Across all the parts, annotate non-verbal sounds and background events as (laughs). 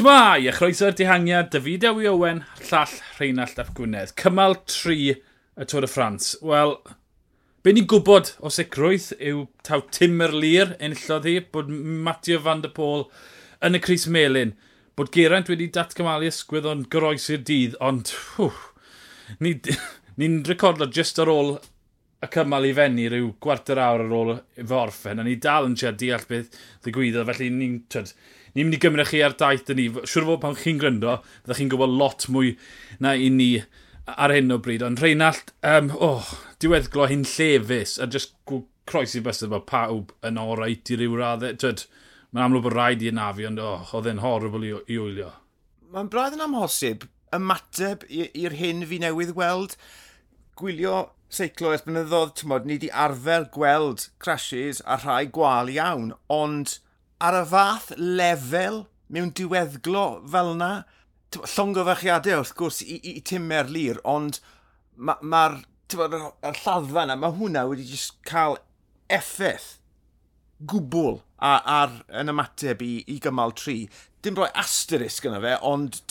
Tymai, a chroeso'r dihangiad, David Ewi Owen, llall Rheinald Ap Gwynedd. Cymal 3 y Tôr y Ffrans. Wel, be ni'n gwybod o sicrwydd yw taw Tim yr Lir enillodd hi, bod Matthew van der Pôl yn y Cris Melin, bod Geraint wedi datgymalu ysgwydd o'n groes i'r dydd, ond (laughs) ni'n ni recordo just ar ôl y cymal i fenni rhyw gwarter awr ar ôl fy orffen, a ni dal yn siarad deall beth ddigwyddodd, felly ni'n ni'n mynd i gymryd chi ar daith dyn ni. Siwr fod pan chi'n gryndo, byddwch chi'n gwybod lot mwy na i ni ar hyn o bryd. Ond Reinald, um, oh, diweddglo hyn llefus a just croesi bysau bod pawb yn orait i ryw raddau. Tyd, mae'n amlwg bod rhaid i anafu, ond oh, oedd e'n horrible i, i wylio. Mae'n braidd yn amhosib ymateb i'r hyn fi newydd weld. Gwylio seiclo ers blynyddoedd, ti'n modd, ni wedi arfer gweld crashes a rhai gwael iawn, ond ar y fath lefel mewn diweddglo fel yna. Llongyfachiadau wrth gwrs i, i, i timer lir, ond mae'r ma, ma yr, lladdfa yna, mae hwnna wedi just cael effaith gwbl ar, ar yn ymateb i, i gymal tri. Dim roi asterisk yna fe, ond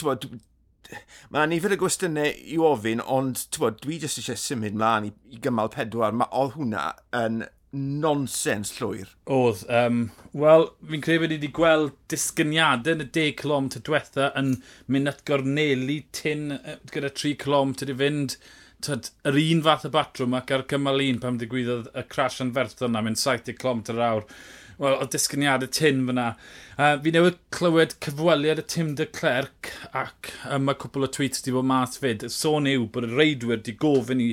mae nifer y gwestiynau i ofyn, ond dwi jyst eisiau symud mlaen i, i gymal pedwar. Mae oedd hwnna yn nonsens llwyr. Oedd. Um, Wel, fi'n credu bod ni wedi gweld disgyniadau yn y 10 clom ty diwetha yn mynd at gorneli tyn gyda 3 clom ty di fynd tyd, yr un fath y batrwm ac ar cymal un pam ddigwyddodd y crash yn anferthol yna mynd 70 clom ty'r awr. Wel, o disgyniadau tyn fyna. Uh, fi newid clywed cyfweliad y Tim de Clerc ac um, mae cwpl o tweets wedi bod mas fyd. Sôn yw bod y reidwyr wedi gofyn i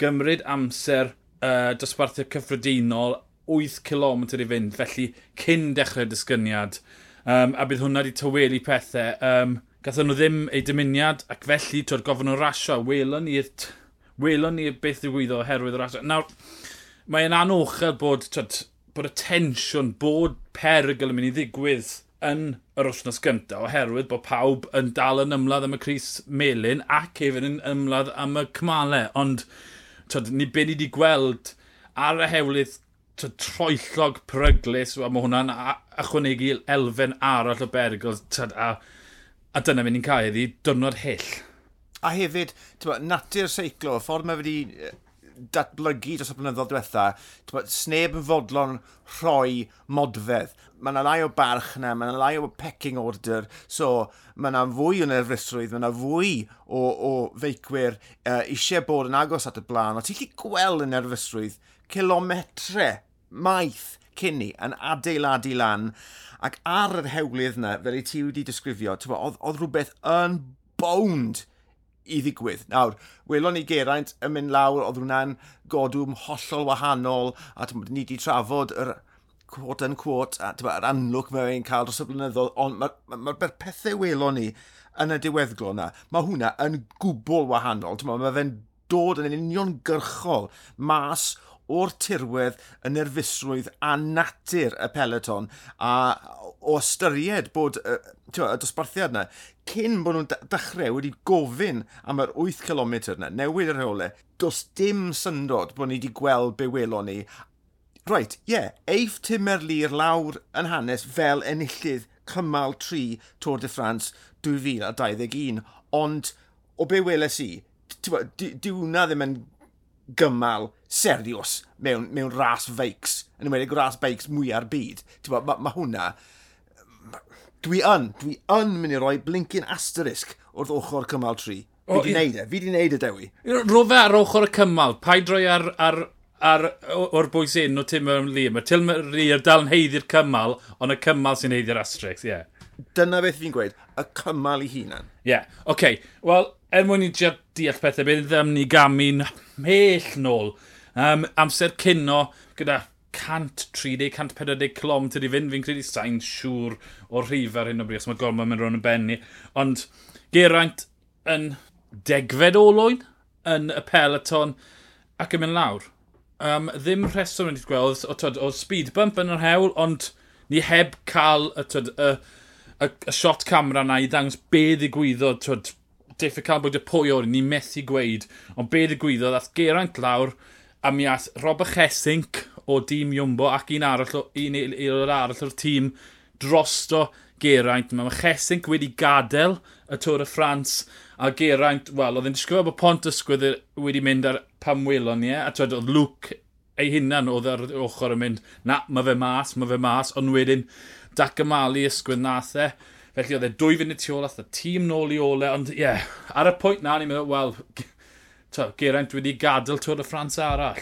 gymryd amser uh, dosbarthiau cyffredinol 8 km i fynd, felly cyn dechrau disgyniad. Um, a bydd hwnna wedi tywelu pethau. Um, Gathen nhw ddim ei dymuniad ac felly twyd gofyn nhw rasio. Welon ni'r welon ni beth ddigwyddo oherwydd y rasio. Nawr, mae'n anochel bod, twyd, bod y tensiwn, bod perygl yn mynd i ddigwydd yn yr wythnos gyntaf oherwydd bod pawb yn dal yn ymladd am y Cris Melin ac hefyd yn ymladd am y cymalau. Ond twyd, ni be ni wedi gweld ar y hewlydd twyd, troellog pryglis, a mae hwnna'n ychwanegu elfen arall o bergol, twyd, a, a dyna mynd i'n cael iddi, dwrnod hyll. A hefyd, tywa, natur seiclo, y ffordd mae wedi datblygu dros y blynyddoedd diwetha, sneb yn fodlon rhoi modfedd. Mae yna lai o barch yna, mae yna lai o pecking order, so mae yna fwy o nerfusrwydd, mae yna fwy o, o feicwyr uh, eisiau bod yn agos at y blaen. O ti'n lli gweld y nerfusrwydd kilometre maith cynni yn adeiladu lan ac ar yr hewlydd yna, fel i ti wedi disgrifio, oedd, oedd rhywbeth yn bowned i ddigwydd. Nawr, welon ni Geraint yn mynd lawr, oedd hwnna'n godwm hollol wahanol, a ni wedi trafod yr quote yn quote, a yr anlwg mae fe'n cael dros y blynyddoedd, ond mae'r ma, ma, ma pethau welon ni yn y diweddglo yna, mae hwnna yn gwbl wahanol. Mae fe'n dod yn uniongyrchol mas o'r tirwedd y nerfusrwydd a natur y peleton a o ystyried bod y, y dosbarthiad yna cyn bod nhw'n dechrau wedi gofyn am yr 8 km yna, newid yr rheolau, does dim syndod bod ni wedi gweld be welon ni. Right, ie, yeah, eif Timer Lir lawr yn hanes fel enillydd cymal 3 Tôr de France 2021, ond o be weles i, diwna ddim yn gymal serios mewn, mewn ras feics, yn ymwneud ras beics mwy ar byd. Mae ma, hwnna... Dwi yn, dwi yn mynd i roi blinkin asterisk wrth ochr cymal 3. Fi di wneud e, fi di wneud e dewi. Ro fe ar ochr y cymal, paid roi ar, ar, ar, o'r bwys un o Tim yn Lee. Mae Tim Lee dal yn heiddi'r cymal, ond y cymal sy'n heiddi'r asterisk, ie. Yeah. Dyna beth fi'n gweud, y cymal i hunan. Ie, yeah. oce. Okay. Wel, er mwyn i deall pethau, beth ddim ni gamu'n mell nôl. Um, amser cynno gyda 130-140 km i fynd, fi'n credu sain siŵr o rhif ar hyn o bryd, os mae gormod mynd rhan yn benni. Ond Geraint yn degfed olwyn yn y peloton ac yn mynd lawr. Um, ddim rheswm wedi'i gweld, o, tyd, o speed bump yn yr hewl, ond ni heb cael y, tyd, y, y, y shot camera na i ddangos be ddigwyddodd, tyd, diffyg cael bod y pwy o'r ni methu gweud, ond be ddigwyddodd, ath Geraint lawr, a mi as Robert Chesink o dîm Iwmbo ac un arall, o, un aelod arall o'r tîm drosto Geraint. Mae Chesink wedi gadael y Tôr y Ffrans a Geraint, wel, oedd e'n disgwyl bod pont ysgwydd wedi mynd ar pam welon ni, a twed, oedd Luke ei hunan oedd ar ochr yn mynd, na, mae fe mas, mae fe mas, ond wedyn dac dacamalu ysgwydd nath e. Felly oedd e dwy funud tu ôl, oedd y tîm nôl i ole, ond ie, yeah, ar y pwynt na, ni'n meddwl, wel, to, Geraint wedi gadael Tôr y Ffrans arall.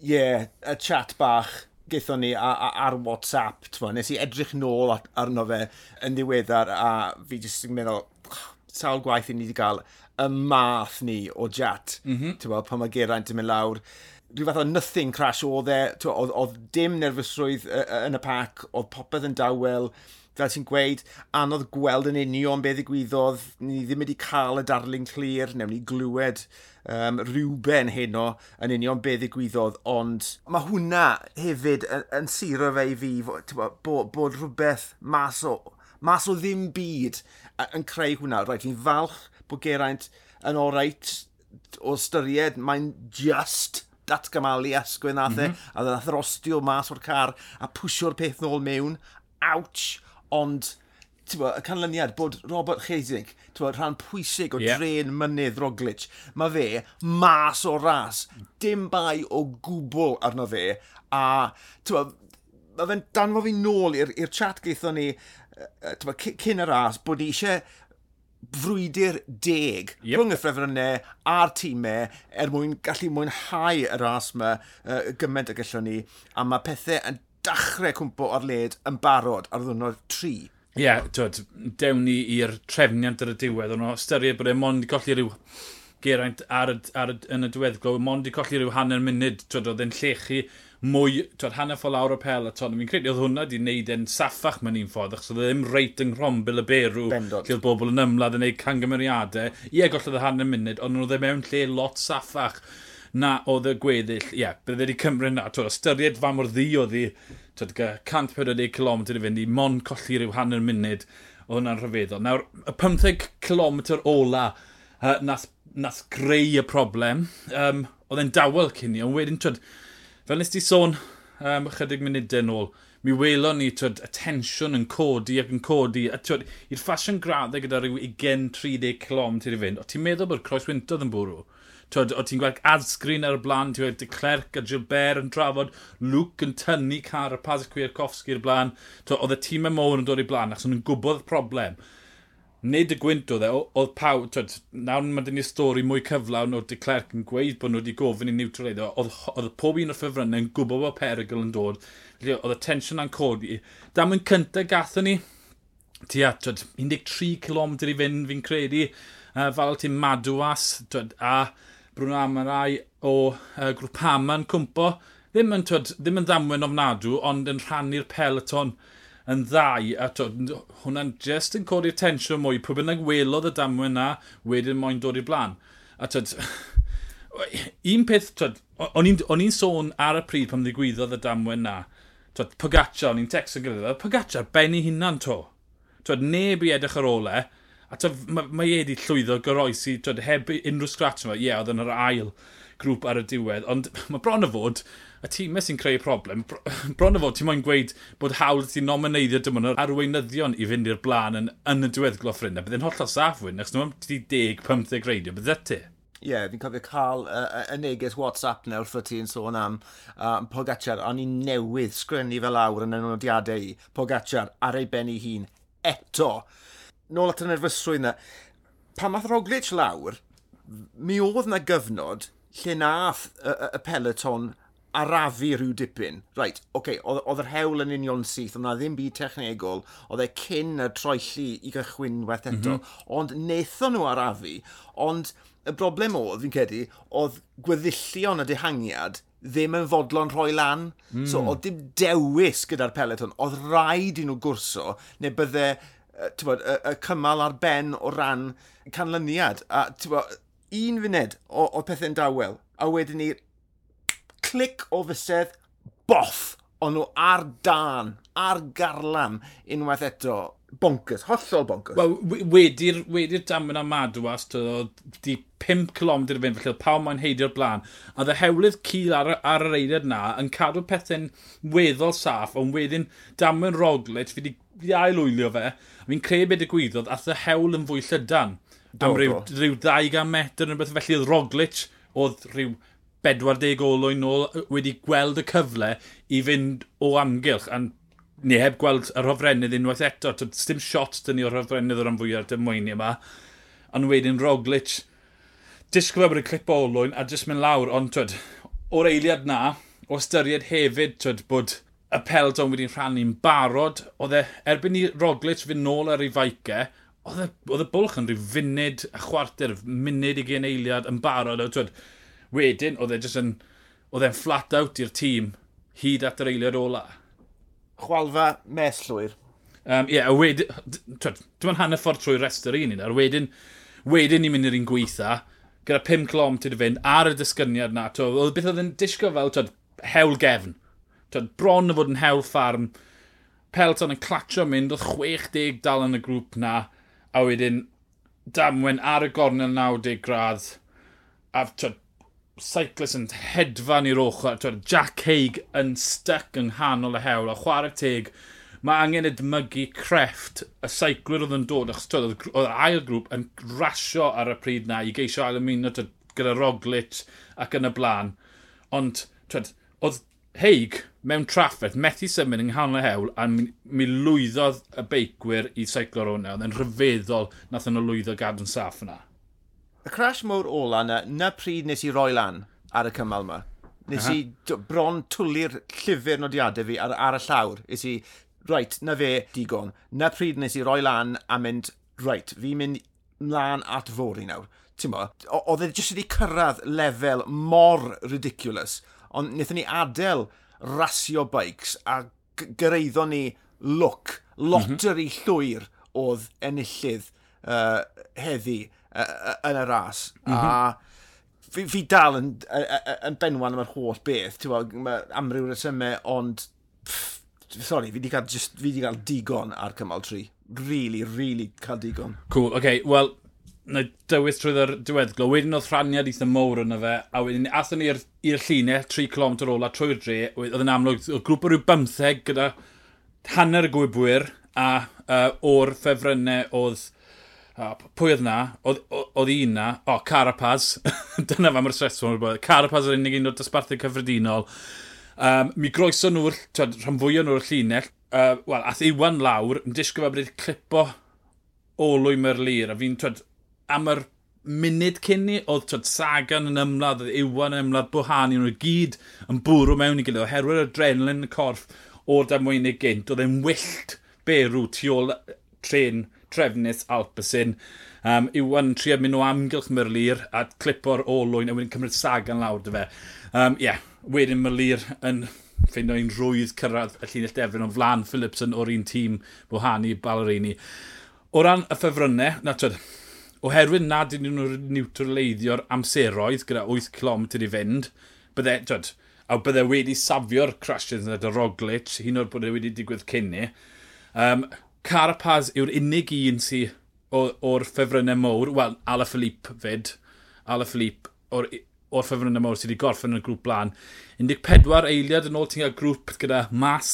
Ie, yeah, y chat bach gaethon ni a, a, ar WhatsApp, tfo, nes i edrych nôl arno fe yn ddiweddar a fi jyst yn meddwl, sawl gwaith i ni wedi cael y math ni o jat, mm -hmm. Pan mae Geraint yn mynd lawr. Rhyw fath o nothing crash oedd e, oedd dim nerfysrwydd yn y pac, oedd popeth yn dawel, fel ti'n gweud, anodd gweld yn union beth ddigwyddodd, ni ddim wedi cael y darlun clir, newn ni glywed um, rhywben heno yn union beth ddigwyddodd, ond mae hwnna hefyd yn, yn siro fe i fi, bod, bod rhywbeth mas o, mas o ddim byd yn creu hwnna. Rhaid fi'n falch bod Geraint yn oreit o styried, mae'n just datgamalu asgwyn nath e, mm -hmm. a ddath rostio mas o'r car a pwysio'r peth nôl mewn. Ouch! ond bo, y canlyniad bod Robert Chesig, bo, rhan pwysig o yeah. dren mynydd Roglic, mae fe mas o ras, dim bai o gwbl arno fe, a bo, mae fe'n danfo fi nôl i'r chat gaethon ni bo, cyn y ras bod ni eisiau frwydr deg yep. rhwng y ffrefrynnau a'r tîmau er mwyn gallu mwynhau y ras yma uh, gymaint y gallwn ni a mae pethau yn dachrau cwmpo o'r led yn barod ar ddwrnod tri. Ie, yeah, twyd, dewn ni i'r trefniant ar y diwedd, ond o styried bod e mond i colli rhyw geraint ar y, ar y, yn y diweddglo, mond i colli rhyw hanner munud, twyd, oedd e'n llechi mwy, twyd, hanner ffol awr o pel a twyd, fi'n credu oedd hwnna wedi wneud e'n saffach mewn un ffordd, achos oedd e ddim reit yng Nghrombil y Berw, lle oedd bobl yn ymladd yn gwneud cangymeriadau. Ie, gollodd y hanner munud, ond oedd e mewn lle lot saffach na oedd y gweddill, ie, yeah, bydde wedi cymryd na. Twyd, ystyried fa mor ddi oedd hi, twyd, 140 km i fynd i, mon colli rhyw hanner munud, oedd hwnna'n rhyfeddol. Nawr, y 15 km ola uh, nath, nath greu y problem, um, oedd e'n dawel cyn i, ond wedyn, twyd, fel nes ti sôn um, ychydig munudau ôl, mi welon ni twyd, y tensiwn yn codi ac yn codi. I'r ffasiwn graddau gyda rhyw 20-30 clom ti'n fynd, o ti'n meddwl bod Croeswyntodd yn bwrw? twyd, o ti'n gweld adsgrin ar y blaen, ti'n gweld Clerc a Gilbert yn trafod, Luke yn tynnu car y Paz Cwierkowski i'r blaen, oedd y tîm e y môn yn dod i blaen, achos nhw'n gwybod problem. Nid y gwynt oedd e, oedd pawb, twyd, nawr mae dyn ni stori mwy cyflawn o de Clerc yn gweud bod nhw wedi gofyn i niwtral eiddo, oedd pob un o'r ffefrynnau yn gwybod bod perygl yn dod, oedd y tensiwn na'n codi. Da mwyn cyntaf gathon ni, ti at 13 km i fynd fi'n credu, uh, fel ti'n madwas, twyd, a Bruno Amarai o uh, grŵp Haman cwmpo. Ddim yn, twyd, ddim yn ddamwen ofnadw, ond yn rhannu'r peleton yn ddau. A twyd, hwnna'n just yn codi'r tensiwn mwy. Pwy bynnag welodd y damwen na, wedyn moyn dod i'r blaen. A twyd, (sighs) un peth, twyd, o'n i'n sôn ar y pryd pam ddigwyddodd y damwen na. Twyd, Pogaccia, o'n i'n text yn gilydd. Pogaccia, benni hunan to. Twyd, neb i edrych ar ole A ta, mae, ma e wedi llwyddo goroesi, twyd, heb unrhyw scratch yma, ie, yeah, oedd yn yr ail grŵp ar y diwedd, ond (laughs) mae bron o fod, y tîm sy'n creu problem, (laughs) bron o fod ti'n moyn gweud bod hawl ti'n nomineidio dim ond arweinyddion i fynd i'r blaen yn, yn y diweddglo gloffrin, a byddai'n hollol saff wyn, achos nhw'n ti 10-15 greidio, bydde ti? Ie, yeah, fi'n cofio cael y uh, uh, neges WhatsApp nawr wrth ti'n sôn am uh, Pogacar, ond i'n newydd sgrennu fel awr yn y nodiadau i Pogacar ar ei ben ei hun eto nôl at y nerfysrwydd yna, pan math Roglic lawr, mi oedd na gyfnod lle nath y, y, y peleton arafu rhyw dipyn. Reit, oce, okay, oedd yr hewl yn union syth, ond na ddim byd technegol, oedd e cyn y troelli i gychwyn werth eto, mm -hmm. ond wnaethon nhw arafu, ond y broblem oedd, fi'n credu, oedd gweddillion y dehangiad ddim yn fodlon rhoi lan. Mm. So, oedd dim dewis gyda'r peleton, oedd rhaid i nhw gwrso, neu bydde bod, y, y cymal ar ben o ran canlyniad. A bod, un funed o, o pethau'n dawel, a wedyn ni clic o fysedd, boff, ond nhw ar dan, ar garlam unwaith eto. Bonkers, hollol bonkers. Wel, wedi'r wedi dam yn Amadwas, di 5 km fynd, felly pawb mae'n heidio'r blaen. A dde hewlydd cil ar, ar yr eiliad na yn cadw pethau'n weddol saff, ond wedyn dam yn fi wedi ailwylio fe. Fi'n credu beth y gwyddoedd, ath y hewl yn fwy llydan. Am ryw, ryw 200 metr yn beth felly oedd Roglic, oedd rhyw 40 olwyn nôl wedi gweld y cyfle i fynd o amgylch. A ni heb gweld yr hofrennydd unwaith eto. Dim shot dyn ni o'r hofrennydd o'r am fwyaf dy mwyni yma. Ond wedyn Roglic, disgwyl bod y clip olwyn a jyst mynd lawr. Ond twyd, o'r eiliad na, o ystyried hefyd twyd, bod y peldon wedi'n rhannu'n barod. Oedd e, erbyn i Roglic fynd nôl ar ei faicau, e, oedd y bwlch yn rhyw funud a chwarter, munud i gen eiliad yn barod. A, wedyn, oedd e jyst yn, oedd e'n flat out i'r tîm hyd at yr eiliad ola. Chwalfa mes llwyr. Um, yeah, a wedyn, dim ond hanner ffordd trwy'r restr un un, a wedyn, wedyn ni'n mynd i'r un gweitha, gyda 5 clom ti'n fynd ar y dysgyniad na, to, oedd beth oedd yn disgo fel, twyd, hewl gefn tyd, bron o fod yn hewl ffarm. Pelton yn clatio mynd, oedd 60 dal yn y grŵp na, a wedyn damwen ar y gornel 90 gradd, a tyd, cyclist yn hedfan i'r ochr, tyd, Jack Haig yn styc yng nghanol y hewl, a chwarae teg, mae angen edmygu crefft y seiclwyr oedd yn dod, achos tyd, oedd ail grŵp yn rasio ar y pryd na i geisio ail ymuno gyda Roglic ac yn y blaen. Ond, tyd, oedd heig mewn trafferth, methu symud yng nghanol y hewl, a mi, mi lwyddodd y beicwyr i seiclo'r hwnna. Oedd yn rhyfeddol nath nhw lwyddo gadw'n saff yna. Y crash mowr ola yna, na pryd nes i roi lan ar y cymal yma. Nes i bron twlu'r llyfr nodiadau fi ar, ar y llawr. Nes i, reit, na fe digon. Na pryd nes i roi lan a mynd, reit, fi'n mynd mlaen at fori nawr. Ti'n mo, oedd e jyst wedi cyrraedd lefel mor ridiculous ond wnaethon ni adael rasio bikes a gyreiddo ni look, loteri mm -hmm. llwyr oedd enillydd uh, heddi uh, yn y ras. Mm -hmm. A mhm. fi, fi dal yn, yn benwan am yr holl beth, ti'n gweld, mae amryw resymau, ond, pff, sorry, fi wedi cael, just, fi wedi cael digon ar cymal tri. Really, really cael digon. Cool, oce, okay, wel, na dywys trwy'r diweddglo. Wedyn oedd rhaniad eitha mowr yna fe, a wedyn athyn ni i'r llunau 3 km ola trwy'r dre, oedd yn amlwg, oedd grŵp o ryw bymtheg gyda hanner y gwybwyr, a uh, o'r ffefrynnau oedd uh, pwy oedd na, oedd, un na, o, Carapaz, (laughs) dyna fa mae'r stressful bod, Carapaz yr unig un o'r dosbarthu cyffredinol. Um, mi groeso nhw'r, rhan fwyaf nhw'r llinell, uh, wel, ath Iwan lawr, yn disgwyl bod wedi clipo olwy Merlir, a fi'n, twyd, am yr munud cyn ni, oedd twyd Sagan yn ymladd, oedd Iwan yn ymladd, Bwhani, nhw'n gyd yn bwrw mewn i gilydd, oherwydd adrenalin y corff o'r damweinig gynt, oedd e'n wyllt berw tu ôl tren trefnus Alpesyn. Um, Iwan yn trio mynd o amgylch Merlir a clipo'r olwyn a wedyn cymryd Sagan lawr dy fe. Um, yeah, wedyn Merlir yn ffeindio un rwydd cyrraedd y llinell defryn o'n flan Philipson o'r un tîm Bwhani Balerini. O ran y ffefrynnau, na twyd, oherwydd nad ydyn nhw'n niwtraleiddio amseroedd gyda 8 km i fynd, bydde, twyd, a bydde wedi safio'r crashes yn y Roglic, hyn o'r bod e wedi digwydd cynni. Um, Carapaz yw'r unig un sy'n o'r ffefrynnau mowr, wel, Ala Philippe fyd, Ala Philippe o'r, or ffefrynnau mowr sydd wedi gorffen yn y grŵp blaen. 14 eiliad yn ôl ti'n cael grŵp gyda Mas,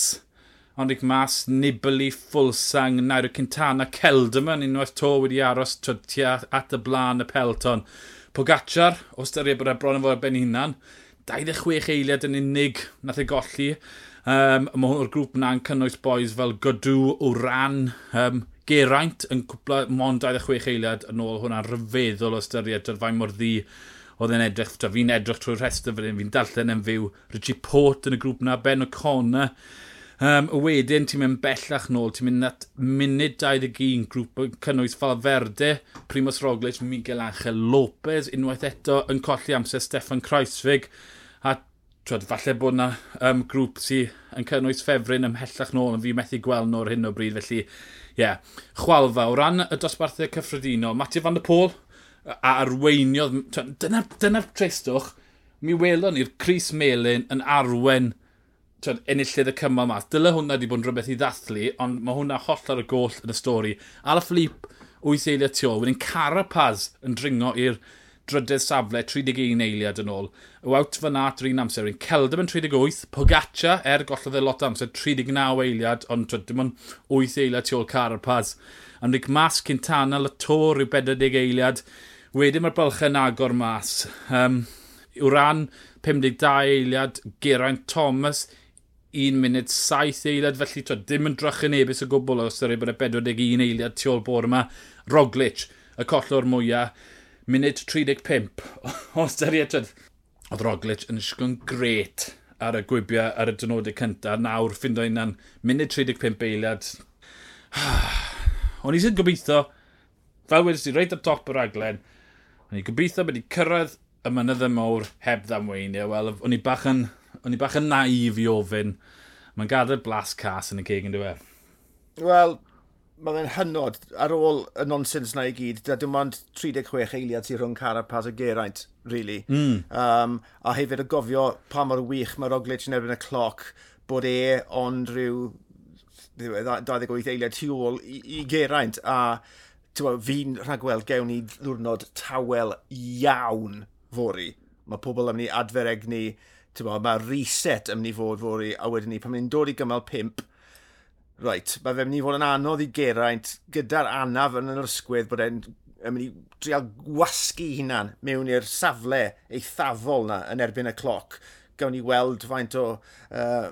Onrig Mas, Nibali, Fulsang, Nairo Cintana, Celderman, unwaith to wedi aros tua at y blaen y pelton. Pogacar, o styried bod e bron yn fod ben hunan, 26 eiliad yn unig nath ei golli. Um, mae hwn o'r grŵp na'n cynnwys boys fel Godw, Wran, um, Geraint yn cwpla mond 26 eiliad yn ôl hwnna'n rhyfeddol o styried dy'r fain mor ddi oedd e'n edrych, fi'n edrych trwy'r rhestr fydyn, fi'n darllen yn fyw. Richie Port yn y grŵp na, Ben O'Connor, Um, wedyn, ti'n mynd bellach nôl, ti'n mynd at munud 21 grŵp cynnwys Falferde, Primoz Roglic, Miguel Angel Lopez, unwaith eto yn colli amser Stefan Kreisfig, a twyd, falle bod yna um, grŵp sy'n yn cynnwys ffefryn ymhellach nôl, ond fi methu gweld nhw ar hyn o bryd, felly, ie. Yeah. Chwalfa, o ran y dosbarthau cyffredinol, Matthew van der Pôl, a arweiniodd, dyna'r dyna tristwch, mi welon ni'r Cris Melin yn arwen twyd, enillydd y cymal mas. Dyle hwnna wedi bod yn rhywbeth i ddathlu, ond mae hwnna holl ar y goll yn y stori. Ala Philippe, wyth eiliad tu ôl, wedyn Carapaz yn dringo i'r drydydd safle 31 eiliad yn ôl. Y wawt fyna at yr un er amser, yn Celdam yn 38, Pogaccia, er gollodd e lot amser, 39 eiliad, ond twyd, dim ond 8 eiliad tu ôl Carapaz. Enric Mas, Cintana, Latour yw 40 eiliad, wedyn mae'r bylchau yn agor mas. Um, yw ran 52 eiliad, Geraint Thomas, 1 munud 7 eiliad, felly to, dim yn drach yn ebys o gwbl os ydych bod y 41 eiliad tu ôl bore yma. Roglic, y collor mwyaf, munud 35. os ydych oedd Roglic yn ysgwn gret ar y gwibio ar y dynodau cyntaf. Nawr, ffindo unna'n munud 35 eiliad. (sighs) O'n i sy'n gobeithio, fel wedys i, reit ar top y raglen, o'n i gobeithio bod i cyrraedd y mynydd y mawr heb ddamweinio. Wel, o'n i bach yn o'n i bach yn naif i ofyn. Mae'n gadael blas cas yn y ceg yn dweud. Wel, mae fe'n hynod ar ôl y nonsens na i gyd. Da dim ond 36 eiliad sy'n rhwng Carapaz a Geraint, really. Mm. Um, a hefyd y gofio pa mor wych mae Roglic yn erbyn y cloc bod e ond rhyw 28 eiliad tu ôl i, i Geraint. A fi'n rhagweld gewn ni ddwrnod tawel iawn fori. Mae pobl am ni adferegnu mae reset yn mynd i fod fori, a wedyn ni, pan mae'n dod i gymal 5, right, mae fe'n mynd i fod yn anodd i geraint gyda'r anaf yn yr ysgwydd bod e'n mynd i drial gwasgu hunan mewn i'r safle eithafol na yn erbyn y cloc. Gawn ni weld faint o uh,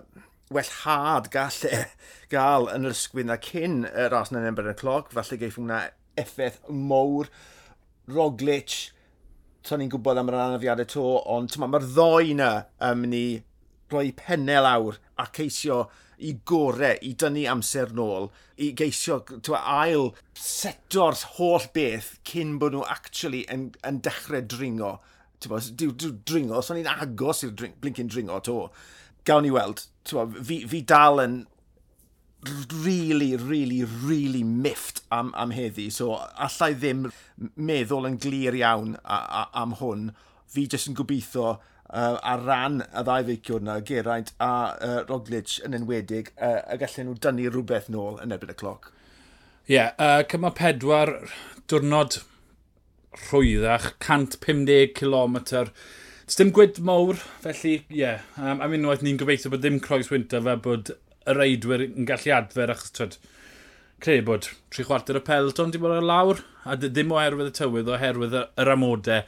wellhad gall e (laughs) gael yn yr ysgwydd na cyn y ras na'n erbyn y cloc, falle geiff hwnna effaith mowr. Roglic to'n ni'n gwybod am yr anafiadau to, ond mae'r ddoi yna yn mynd i rhoi pennel lawr a ceisio i gore, i dynnu amser nôl, i geisio twa, ail seto'r holl beth cyn bod nhw actually yn, yn dechrau dringo. Dwi'n dringo, os o'n i'n agos i'r blincyn dringo to. Gawn ni weld, twa, fi, fi dal yn really, really, really miffed am, am heddi. So, allai ddim meddwl yn glir iawn a, a, am hwn. Fi jyst yn gobeithio uh, ar ran y ddau feiciwr yna, Geraint a uh, Roglic yn enwedig, uh, a gallen nhw dynnu rhywbeth nôl yn erbyn y cloc. Ie, yeah, uh, cyma pedwar, diwrnod rhwyddach, 150 km. Does dim gwyd mawr, felly ie, yeah, um, am unwaith ni'n gobeithio bod dim croes wynta fe bod y reidwyr yn gallu adfer achos twyd, creu bod tri chwarter y pelton di bod ar lawr a ddim oherwydd y tywydd oherwydd yr amodau.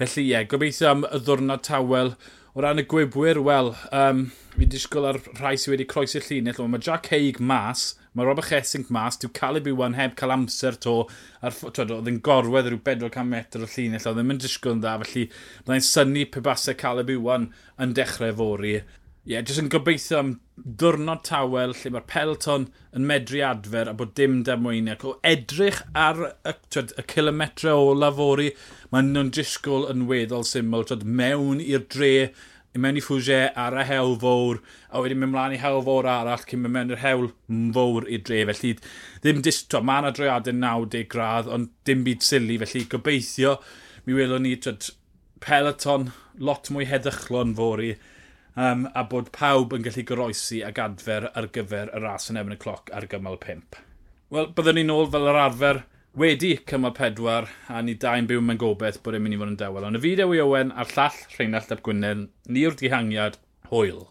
Felly ie, gobeithio am y ddwrnod tawel o ran y gwybwyr, wel, um, fi disgwyl ar rhai sydd wedi croesi'r llinell, ond mae Jack Haig mas, mae Robert Chesink mas, dyw Caleb Iwan heb cael amser to, ar, twed, oedd yn gorwedd rhyw 400 metr o llinell, oedd ddim yn disgwyl yn dda, felly byddai'n syni pe basau Caleb Iwan yn dechrau fori. Ie, yeah, jyst yn gobeithio am ddwrnod tawel lle mae'r pelton yn medru adfer a bod dim damweiniau. O edrych ar y, twed, y kilometre o lafori, mae nhw'n disgwyl yn weddol syml. Twed, mewn i'r dre, mewn i ffwge ar y hewl fawr, a wedyn mynd mlaen i hewl fawr arall cyn mynd mewn i'r hewl fawr i'r dre. Felly, ddim dis... Twed, mae yna droiadau 90 gradd, ond dim byd sili. Felly, gobeithio, mi welwn ni twed, peloton lot mwy heddychlon fori um, a bod pawb yn gallu goroesi ag adfer ar gyfer y ras yn ebyn y cloc ar gymal 5. Wel, byddwn ni'n ôl fel yr arfer wedi cymal 4 a ni dau'n byw mewn gobeith bod e'n mynd i fod yn dewel. Ond y fideo i Owen a'r llall Rheinald Ap Gwynedd, ni'r dihangiad, hwyl.